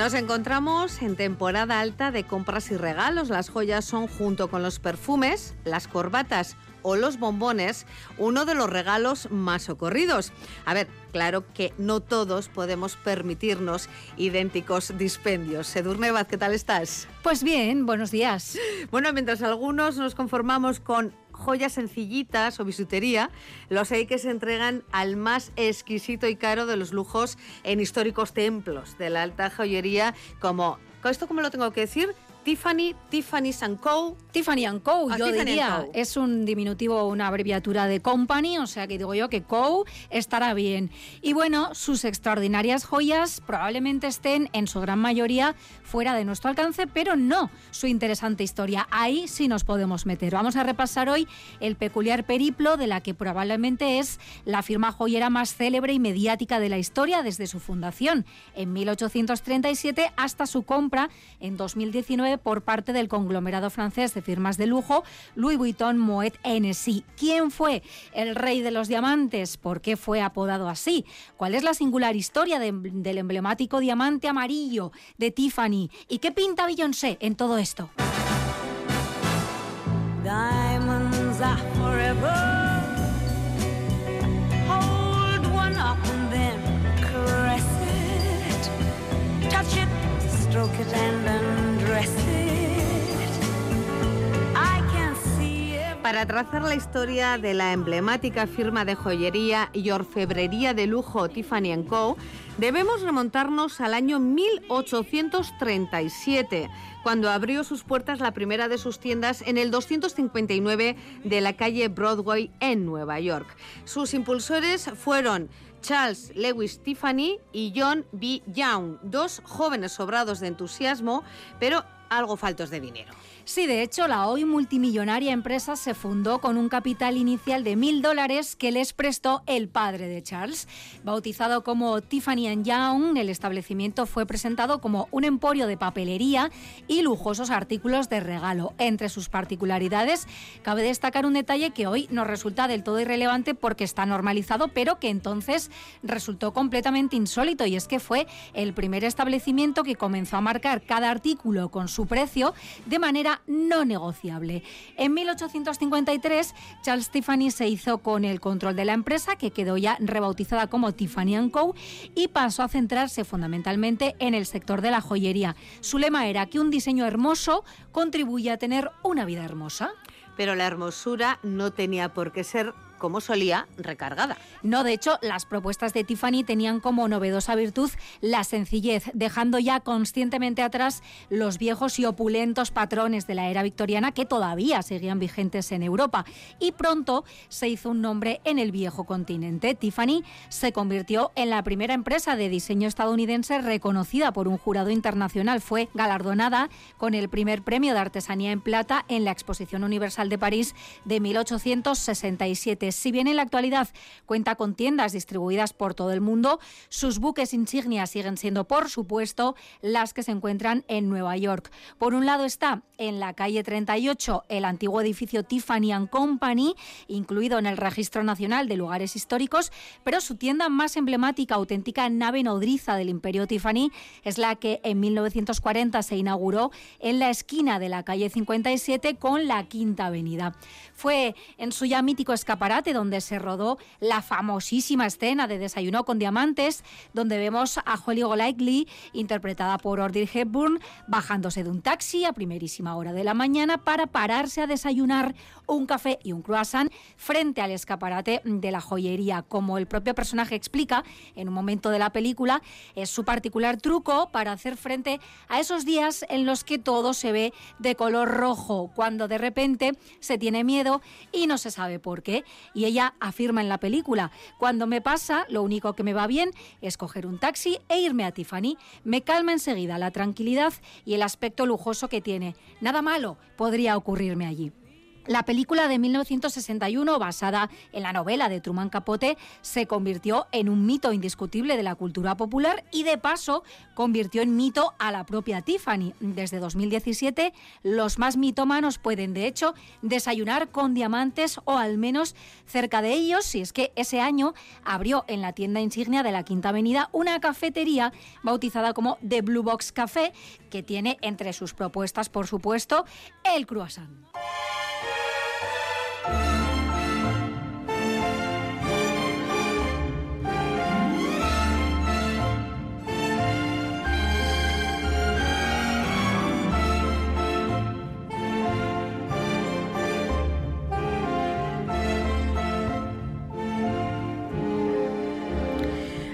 Nos encontramos en temporada alta de compras y regalos. Las joyas son, junto con los perfumes, las corbatas o los bombones, uno de los regalos más ocurridos. A ver, claro que no todos podemos permitirnos idénticos dispendios. Edurne Baz, ¿qué tal estás? Pues bien, buenos días. Bueno, mientras algunos nos conformamos con joyas sencillitas o bisutería, los hay que se entregan al más exquisito y caro de los lujos en históricos templos de la alta joyería, como, ¿esto cómo lo tengo que decir? Tiffany, Tiffany Co. Tiffany Co, Ah, yo Tiffany diría. Co. Es un diminutivo, una abreviatura de company, o sea que digo yo que Co estará bien. Y bueno, sus extraordinarias joyas probablemente estén en su gran mayoría fuera de nuestro alcance, pero no su interesante historia. Ahí sí nos podemos meter. Vamos a repasar hoy el peculiar periplo de la que probablemente es la firma joyera más célebre y mediática de la historia desde su fundación en 1837 hasta su compra en 2019 por parte del conglomerado francés de firmas de lujo Louis Vuitton Moet Hennessy. ¿Quién fue el rey de los diamantes? ¿Por qué fue apodado así? ¿Cuál es la singular historia de- del emblemático diamante amarillo de Tiffany? ¿Y qué pinta Beyoncé en todo esto? Diamonds are forever. Hold one up and then caress it. Touch it, stroke it and Para trazar la historia de la emblemática firma de joyería y orfebrería de lujo Tiffany Co., debemos remontarnos al año 1837, cuando abrió sus puertas la primera de sus tiendas en el 259 de la calle Broadway en Nueva York. Sus impulsores fueron Charles Lewis Tiffany y John B. Young, dos jóvenes sobrados de entusiasmo, pero algo faltos de dinero. Sí, de hecho, la hoy multimillonaria empresa se fundó con un capital inicial de mil dólares que les prestó el padre de Charles. Bautizado como Tiffany Young, el establecimiento fue presentado como un emporio de papelería y lujosos artículos de regalo. Entre sus particularidades, cabe destacar un detalle que hoy nos resulta del todo irrelevante porque está normalizado, pero que entonces resultó completamente insólito y es que fue el primer establecimiento que comenzó a marcar cada artículo con su precio de manera no negociable. En 1853, Charles Tiffany se hizo con el control de la empresa, que quedó ya rebautizada como Tiffany Co., y pasó a centrarse fundamentalmente en el sector de la joyería. Su lema era que un diseño hermoso contribuye a tener una vida hermosa. Pero la hermosura no tenía por qué ser, como solía, recargada. No, de hecho, las propuestas de Tiffany tenían como novedosa virtud la sencillez, dejando ya conscientemente atrás los viejos y opulentos patrones de la era victoriana que todavía seguían vigentes en Europa. Y pronto se hizo un nombre en el viejo continente. Tiffany se convirtió en la primera empresa de diseño estadounidense reconocida por un jurado internacional. Fue galardonada con el primer premio de artesanía en plata en la Exposición Universal de París de 1867. Si bien en la actualidad cuenta con tiendas distribuidas por todo el mundo, sus buques insignias siguen siendo, por supuesto, las que se encuentran en Nueva York. Por un lado está en la calle 38 el antiguo edificio Tiffany Company, incluido en el Registro Nacional de Lugares Históricos, pero su tienda más emblemática, auténtica nave nodriza del Imperio Tiffany, es la que en 1940 se inauguró en la esquina de la calle 57 con la Quinta Avenida. Fue en su ya mítico escaparate donde se rodó la famosísima escena de Desayuno con Diamantes, donde vemos a Holly Golightly, interpretada por Audrey Hepburn, bajándose de un taxi a primerísima hora de la mañana para pararse a desayunar un café y un croissant frente al escaparate de la joyería. Como el propio personaje explica en un momento de la película, es su particular truco para hacer frente a esos días en los que todo se ve de color rojo, cuando de repente se tiene miedo y no se sabe por qué. Y ella afirma en la película, cuando me pasa, lo único que me va bien es coger un taxi e irme a Tiffany. Me calma enseguida la tranquilidad y el aspecto lujoso que tiene. Nada malo podría ocurrirme allí. La película de 1961, basada en la novela de Truman Capote, se convirtió en un mito indiscutible de la cultura popular y de paso convirtió en mito a la propia Tiffany. Desde 2017, los más mitómanos pueden, de hecho, desayunar con diamantes o al menos cerca de ellos, si es que ese año abrió en la tienda insignia de la Quinta Avenida una cafetería bautizada como The Blue Box Café, que tiene entre sus propuestas, por supuesto, el croissant.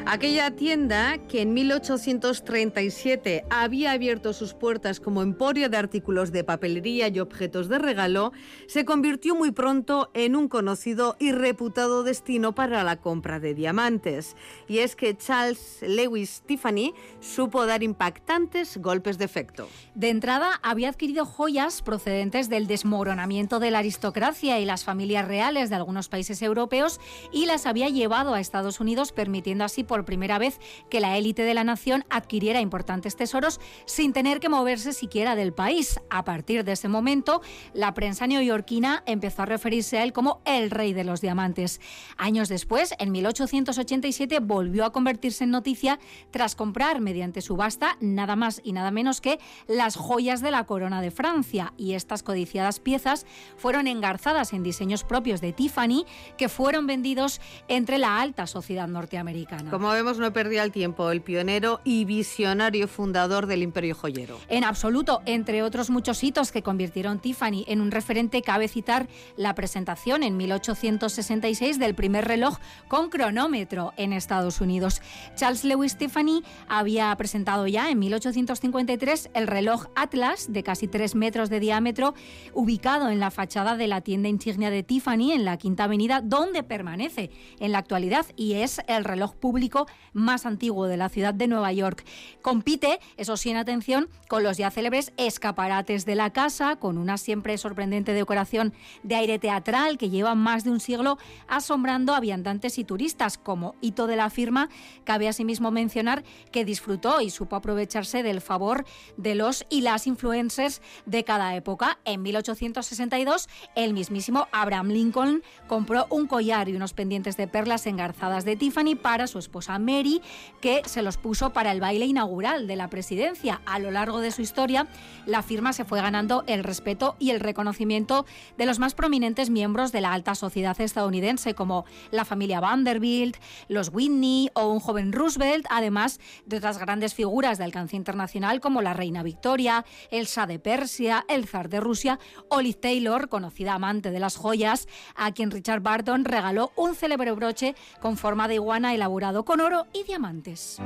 Aquella tienda que en 1837 había abierto sus puertas como emporio de artículos de papelería y objetos de regalo, se convirtió muy pronto en un conocido y reputado destino para la compra de diamantes. Y es que Charles Lewis Tiffany supo dar impactantes golpes de efecto. De entrada, había adquirido joyas procedentes del desmoronamiento de la aristocracia y las familias reales de algunos países europeos y las había llevado a Estados Unidos, permitiendo así por primera vez que la élite de la nación adquiriera importantes tesoros sin tener que moverse siquiera del país. A partir de ese momento, la prensa neoyorquina empezó a referirse a él como el rey de los diamantes. Años después, en 1887, volvió a convertirse en noticia tras comprar mediante subasta nada más y nada menos que las joyas de la corona de Francia. Y estas codiciadas piezas fueron engarzadas en diseños propios de Tiffany que fueron vendidos entre la alta sociedad norteamericana. Vemos, no perdía el tiempo el pionero y visionario fundador del imperio joyero. En absoluto, entre otros muchos hitos que convirtieron Tiffany en un referente, cabe citar la presentación en 1866 del primer reloj con cronómetro en Estados Unidos. Charles Lewis Tiffany había presentado ya en 1853 el reloj Atlas de casi 3 metros de diámetro, ubicado en la fachada de la tienda insignia de Tiffany en la Quinta Avenida, donde permanece en la actualidad y es el reloj público más antiguo de la ciudad de Nueva York. Compite, eso sí, en atención, con los ya célebres escaparates de la casa, con una siempre sorprendente decoración de aire teatral que lleva más de un siglo asombrando a viandantes y turistas. Como hito de la firma, cabe asimismo mencionar que disfrutó y supo aprovecharse del favor de los y las influencers de cada época. En 1862, el mismísimo Abraham Lincoln compró un collar y unos pendientes de perlas engarzadas de Tiffany para su esposa Mary, que se los puso para el baile inaugural de la presidencia. A lo largo de su historia, la firma se fue ganando el respeto y el reconocimiento de los más prominentes miembros de la alta sociedad estadounidense, como la familia Vanderbilt, los Whitney o un joven Roosevelt, además de otras grandes figuras de alcance internacional como la reina Victoria, el Shah de Persia, el zar de Rusia o Taylor, conocida amante de las joyas, a quien Richard Barton regaló un célebre broche con forma de iguana elaborado con oro y diamantes.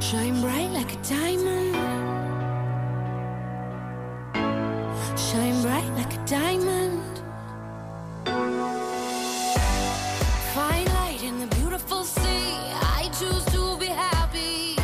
Shine bright like a diamond. Shine bright like a diamond. Find light in the beautiful sea. I choose to be happy.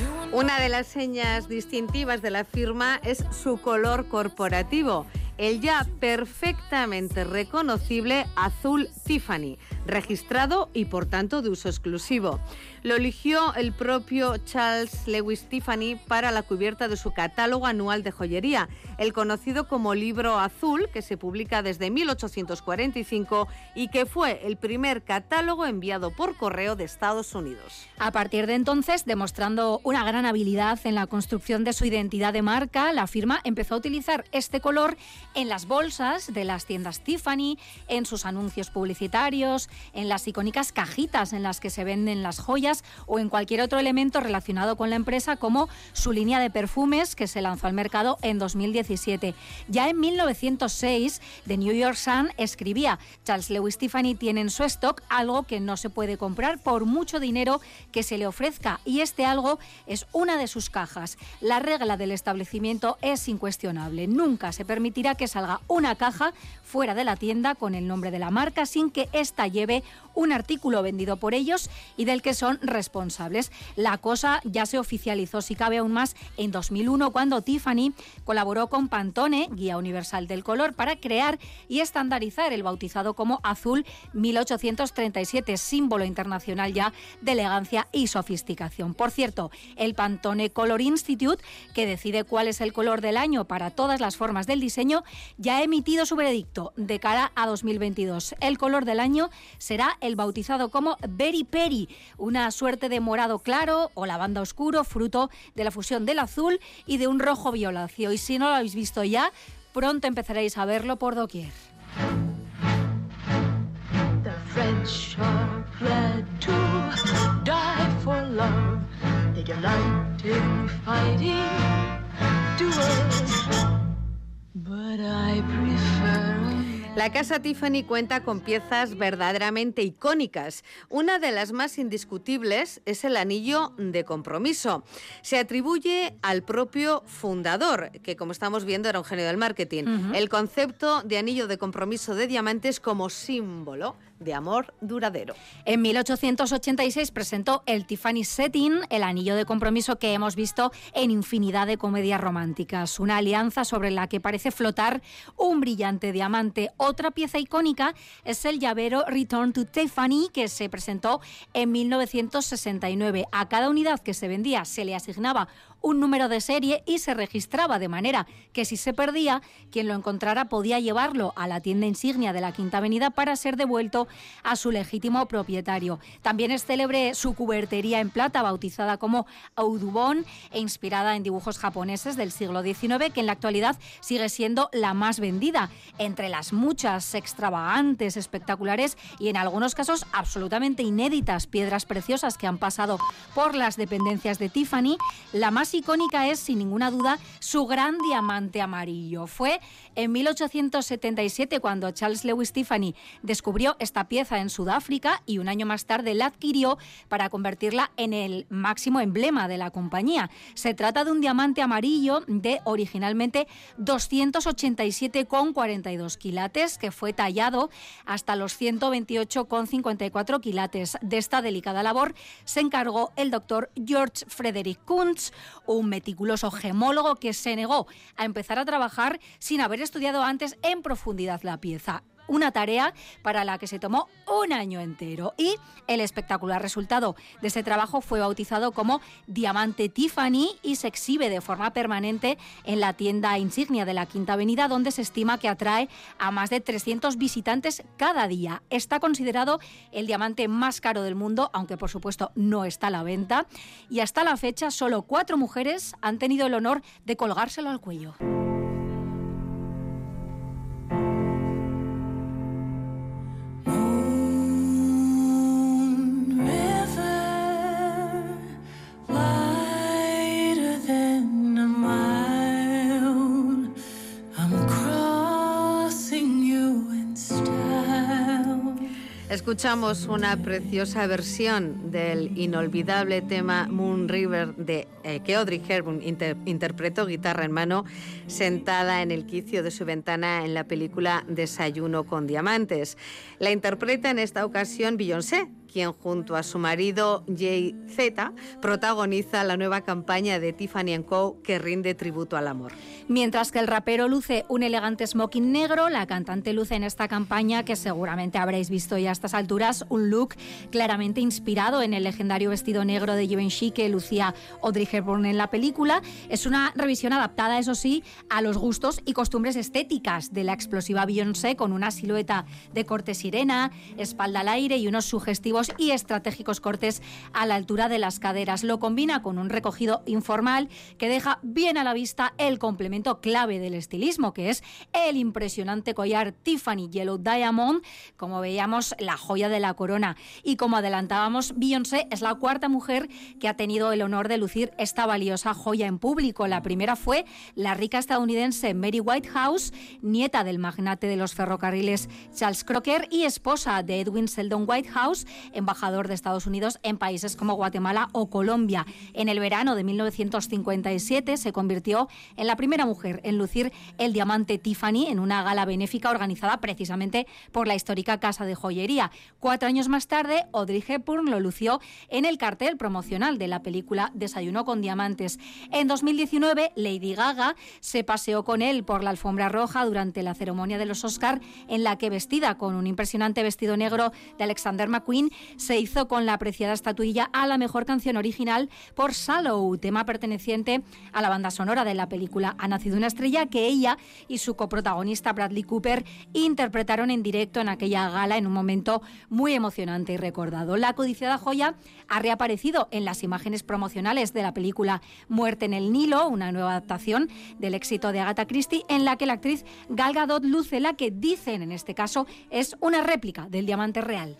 You and Una de las señas distintivas de la firma es su color corporativo, el ya perfectamente reconocible azul Tiffany, registrado y por tanto de uso exclusivo. Lo eligió el propio Charles Lewis Tiffany para la cubierta de su catálogo anual de joyería, el conocido como Libro Azul, que se publica desde 1845 y que fue el primer catálogo enviado por correo de Estados Unidos. A partir de entonces, demostrando una gran habilidad en la construcción de su identidad de marca, la firma empezó a utilizar este color en las bolsas de las tiendas Tiffany, en sus anuncios publicitarios, en las icónicas cajitas en las que se venden las joyas o en cualquier otro elemento relacionado con la empresa como su línea de perfumes que se lanzó al mercado en 2017. Ya en 1906, The New York Sun escribía, Charles Lewis Tiffany tiene en su stock algo que no se puede comprar por mucho dinero que se le ofrezca y este algo es una de sus cajas. La regla del establecimiento es incuestionable. Nunca se permitirá que salga una caja fuera de la tienda con el nombre de la marca sin que ésta lleve breve un artículo vendido por ellos y del que son responsables. La cosa ya se oficializó, si cabe aún más, en 2001 cuando Tiffany colaboró con Pantone, guía universal del color, para crear y estandarizar el bautizado como Azul 1837, símbolo internacional ya de elegancia y sofisticación. Por cierto, el Pantone Color Institute, que decide cuál es el color del año para todas las formas del diseño, ya ha emitido su veredicto de cara a 2022. El color del año será el bautizado como Berry Peri, una suerte de morado claro o lavanda oscuro, fruto de la fusión del azul y de un rojo violáceo. Y si no lo habéis visto ya, pronto empezaréis a verlo por doquier. La casa Tiffany cuenta con piezas verdaderamente icónicas. Una de las más indiscutibles es el anillo de compromiso. Se atribuye al propio fundador, que como estamos viendo era un genio del marketing. El concepto de anillo de compromiso de diamantes como símbolo de amor duradero. En 1886 presentó el Tiffany Setting, el anillo de compromiso que hemos visto en infinidad de comedias románticas. Una alianza sobre la que parece flotar un brillante diamante. Otra pieza icónica es el llavero Return to Tiffany, que se presentó en 1969. A cada unidad que se vendía se le asignaba un número de serie y se registraba de manera que si se perdía, quien lo encontrara podía llevarlo a la tienda insignia de la Quinta Avenida para ser devuelto a su legítimo propietario. También es célebre su cubertería en plata, bautizada como Audubon e inspirada en dibujos japoneses del siglo XIX, que en la actualidad sigue siendo la más vendida. Entre las muchas extravagantes, espectaculares y en algunos casos absolutamente inéditas piedras preciosas que han pasado por las dependencias de Tiffany, la más icónica es, sin ninguna duda, su gran diamante amarillo. Fue en 1877 cuando Charles Lewis Tiffany descubrió esta pieza en Sudáfrica y un año más tarde la adquirió para convertirla en el máximo emblema de la compañía. Se trata de un diamante amarillo de originalmente 287,42 quilates que fue tallado hasta los 128,54 quilates. De esta delicada labor se encargó el doctor George Frederick Kuntz, un meticuloso gemólogo que se negó a empezar a trabajar sin haber estudiado antes en profundidad la pieza una tarea para la que se tomó un año entero. Y el espectacular resultado de ese trabajo fue bautizado como Diamante Tiffany y se exhibe de forma permanente en la tienda insignia de la Quinta Avenida, donde se estima que atrae a más de 300 visitantes cada día. Está considerado el diamante más caro del mundo, aunque por supuesto no está a la venta. Y hasta la fecha, solo cuatro mujeres han tenido el honor de colgárselo al cuello. Escuchamos una preciosa versión del inolvidable tema Moon River de eh, que Audrey Hepburn inter- interpretó guitarra en mano sentada en el quicio de su ventana en la película Desayuno con diamantes. La interpreta en esta ocasión Beyoncé, junto a su marido Jay-Z protagoniza la nueva campaña de Tiffany Co que rinde tributo al amor. Mientras que el rapero luce un elegante smoking negro, la cantante luce en esta campaña, que seguramente habréis visto ya a estas alturas, un look claramente inspirado en el legendario vestido negro de Givenchy que lucía Audrey Hepburn en la película. Es una revisión adaptada, eso sí, a los gustos y costumbres estéticas de la explosiva Beyoncé, con una silueta de corte sirena, espalda al aire y unos sugestivos y estratégicos cortes a la altura de las caderas. Lo combina con un recogido informal que deja bien a la vista el complemento clave del estilismo, que es el impresionante collar Tiffany Yellow Diamond, como veíamos, la joya de la corona. Y como adelantábamos, Beyoncé es la cuarta mujer que ha tenido el honor de lucir esta valiosa joya en público. La primera fue la rica estadounidense Mary Whitehouse, nieta del magnate de los ferrocarriles Charles Crocker y esposa de Edwin Seldon Whitehouse, embajador de Estados Unidos en países como Guatemala o Colombia. En el verano de 1957 se convirtió en la primera mujer en lucir el diamante Tiffany en una gala benéfica organizada precisamente por la histórica casa de joyería. Cuatro años más tarde, Audrey Hepburn lo lució en el cartel promocional de la película Desayuno con Diamantes. En 2019, Lady Gaga se paseó con él por la alfombra roja durante la ceremonia de los Oscar, en la que vestida con un impresionante vestido negro de Alexander McQueen, se hizo con la apreciada estatuilla a la mejor canción original por Sallow, tema perteneciente a la banda sonora de la película Ha nacido una estrella que ella y su coprotagonista Bradley Cooper interpretaron en directo en aquella gala en un momento muy emocionante y recordado. La codiciada joya ha reaparecido en las imágenes promocionales de la película Muerte en el Nilo, una nueva adaptación del éxito de Agatha Christie, en la que la actriz Gal Gadot luce la que dicen en este caso es una réplica del diamante real.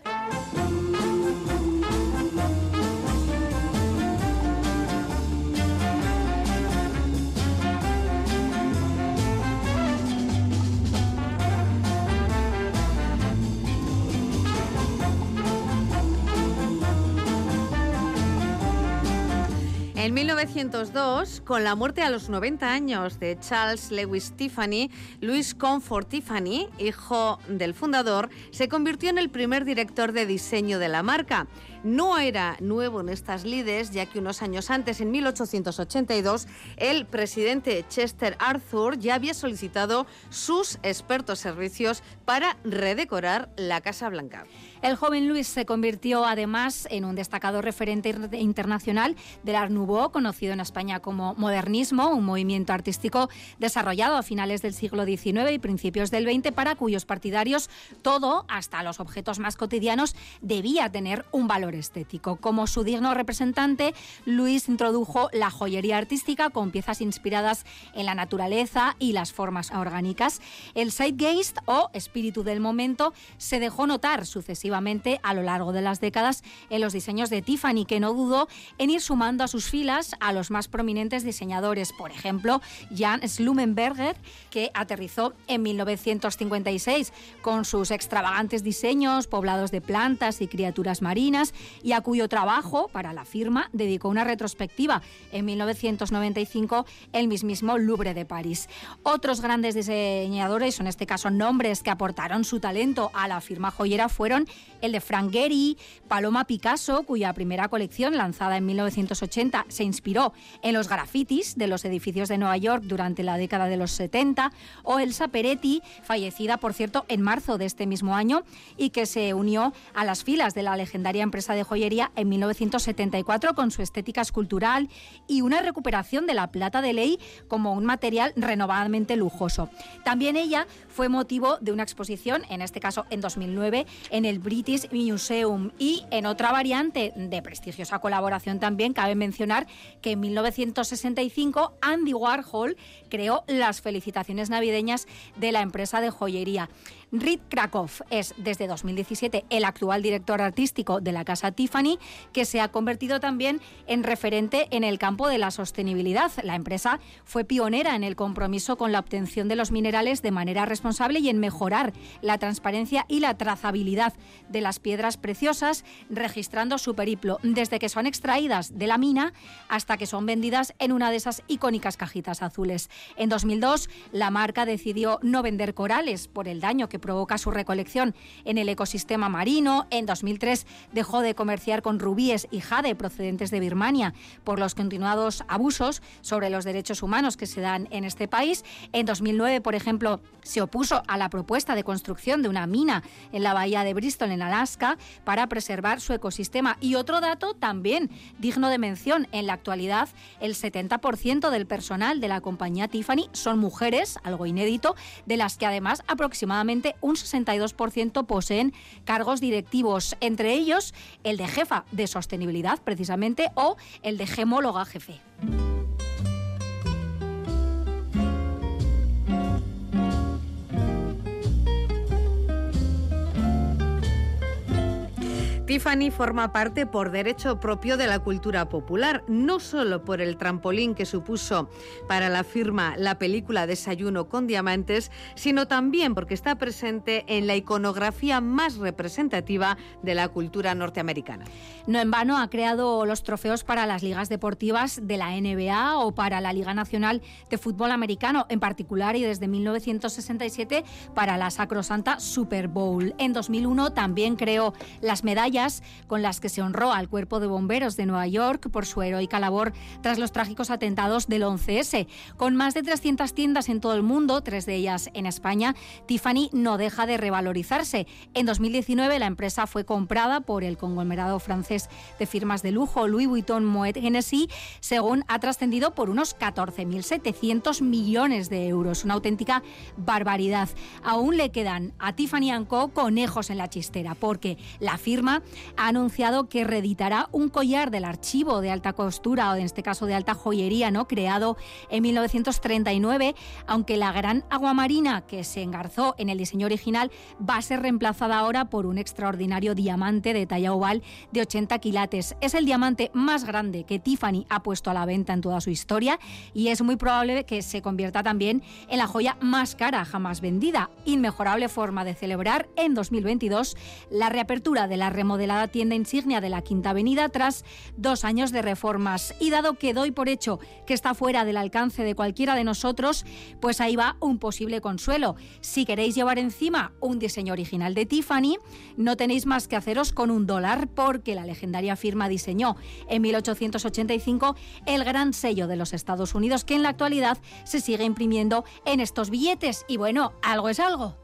En 1902, con la muerte a los 90 años de Charles Lewis Tiffany, Louis Comfort Tiffany, hijo del fundador, se convirtió en el primer director de diseño de la marca. No era nuevo en estas lides, ya que unos años antes, en 1882, el presidente Chester Arthur ya había solicitado sus expertos servicios para redecorar la Casa Blanca. El joven Luis se convirtió además en un destacado referente internacional del Art Nouveau, conocido en España como modernismo, un movimiento artístico desarrollado a finales del siglo XIX y principios del XX para cuyos partidarios todo, hasta los objetos más cotidianos, debía tener un valor estético. Como su digno representante, Luis introdujo la joyería artística con piezas inspiradas en la naturaleza y las formas orgánicas. El zeitgeist o espíritu del momento se dejó notar sucesivamente a lo largo de las décadas en los diseños de Tiffany, que no dudó en ir sumando a sus filas a los más prominentes diseñadores, por ejemplo, Jan Slumenberger, que aterrizó en 1956 con sus extravagantes diseños poblados de plantas y criaturas marinas y a cuyo trabajo para la firma dedicó una retrospectiva en 1995 el mismísimo Louvre de París. Otros grandes diseñadores, en este caso nombres que aportaron su talento a la firma joyera, fueron el de Frank Gehry, Paloma Picasso, cuya primera colección, lanzada en 1980, se inspiró en los grafitis de los edificios de Nueva York durante la década de los 70, o Elsa Peretti, fallecida, por cierto, en marzo de este mismo año, y que se unió a las filas de la legendaria empresa de joyería en 1974 con su estética escultural y una recuperación de la plata de ley como un material renovadamente lujoso. También ella fue motivo de una exposición, en este caso en 2009, en el British Museum y en otra variante de prestigiosa colaboración también cabe mencionar que en 1965 Andy Warhol creó las felicitaciones navideñas de la empresa de joyería. Reed Krakow es desde 2017 el actual director artístico de la casa Tiffany, que se ha convertido también en referente en el campo de la sostenibilidad. La empresa fue pionera en el compromiso con la obtención de los minerales de manera responsable y en mejorar la transparencia y la trazabilidad de las piedras preciosas, registrando su periplo desde que son extraídas de la mina hasta que son vendidas en una de esas icónicas cajitas azules. En 2002, la marca decidió no vender corales por el daño que provoca su recolección en el ecosistema marino. En 2003 dejó de comerciar con rubíes y jade procedentes de Birmania por los continuados abusos sobre los derechos humanos que se dan en este país. En 2009, por ejemplo, se opuso a la propuesta de construcción de una mina en la bahía de Bristol, en Alaska, para preservar su ecosistema. Y otro dato también digno de mención, en la actualidad el 70% del personal de la compañía Tiffany son mujeres, algo inédito, de las que además aproximadamente un 62% poseen cargos directivos, entre ellos el de jefa de sostenibilidad, precisamente, o el de gemóloga jefe. Tiffany forma parte por derecho propio de la cultura popular, no solo por el trampolín que supuso para la firma la película Desayuno con Diamantes, sino también porque está presente en la iconografía más representativa de la cultura norteamericana. No en vano ha creado los trofeos para las ligas deportivas de la NBA o para la Liga Nacional de Fútbol Americano, en particular y desde 1967 para la sacrosanta Super Bowl. En 2001 también creó las medallas con las que se honró al Cuerpo de Bomberos de Nueva York por su heroica labor tras los trágicos atentados del 11S. Con más de 300 tiendas en todo el mundo, tres de ellas en España, Tiffany no deja de revalorizarse. En 2019 la empresa fue comprada por el conglomerado francés de firmas de lujo Louis Vuitton Moet Hennessy, según ha trascendido por unos 14.700 millones de euros. Una auténtica barbaridad. Aún le quedan a Tiffany Co conejos en la chistera, porque la firma ha anunciado que reeditará un collar del archivo de alta costura o en este caso de alta joyería, ¿no? creado en 1939, aunque la gran aguamarina que se engarzó en el diseño original va a ser reemplazada ahora por un extraordinario diamante de talla oval de 80 quilates. Es el diamante más grande que Tiffany ha puesto a la venta en toda su historia y es muy probable que se convierta también en la joya más cara jamás vendida. Inmejorable forma de celebrar en 2022 la reapertura de la remodelada tienda insignia de la Quinta Avenida tras dos años de reformas. Y dado que doy por hecho que está fuera del alcance de cualquiera de nosotros, pues ahí va un posible consuelo. Si queréis llevar encima un diseño original de Tiffany, no tenéis más que haceros con un dólar porque la legendaria firma diseñó en 1885 el gran sello de los Estados Unidos que en la actualidad se sigue imprimiendo en estos billetes. Y bueno, algo es algo.